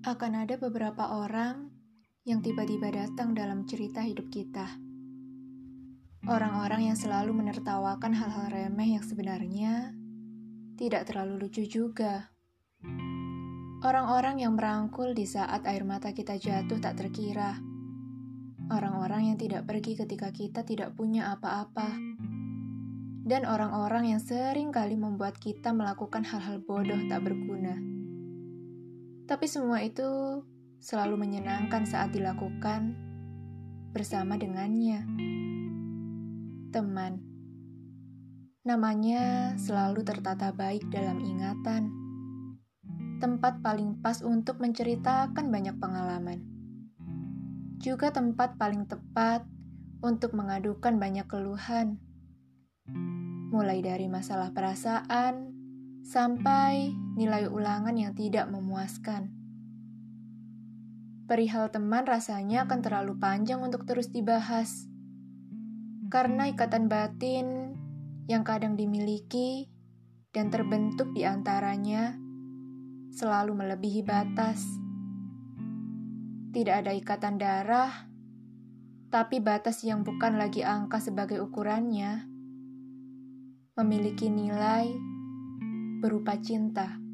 Akan ada beberapa orang yang tiba-tiba datang dalam cerita hidup kita. Orang-orang yang selalu menertawakan hal-hal remeh yang sebenarnya tidak terlalu lucu juga. Orang-orang yang merangkul di saat air mata kita jatuh tak terkira. Orang-orang yang tidak pergi ketika kita tidak punya apa-apa. Dan orang-orang yang sering kali membuat kita melakukan hal-hal bodoh tak berguna. Tapi semua itu selalu menyenangkan saat dilakukan bersama dengannya. Teman. Namanya selalu tertata baik dalam ingatan. Tempat paling pas untuk menceritakan banyak pengalaman. Juga tempat paling tepat untuk mengadukan banyak keluhan. Mulai dari masalah perasaan, sampai nilai ulangan yang tidak memuaskan. Perihal teman rasanya akan terlalu panjang untuk terus dibahas. Karena ikatan batin yang kadang dimiliki dan terbentuk di antaranya selalu melebihi batas. Tidak ada ikatan darah, tapi batas yang bukan lagi angka sebagai ukurannya memiliki nilai berupa cinta.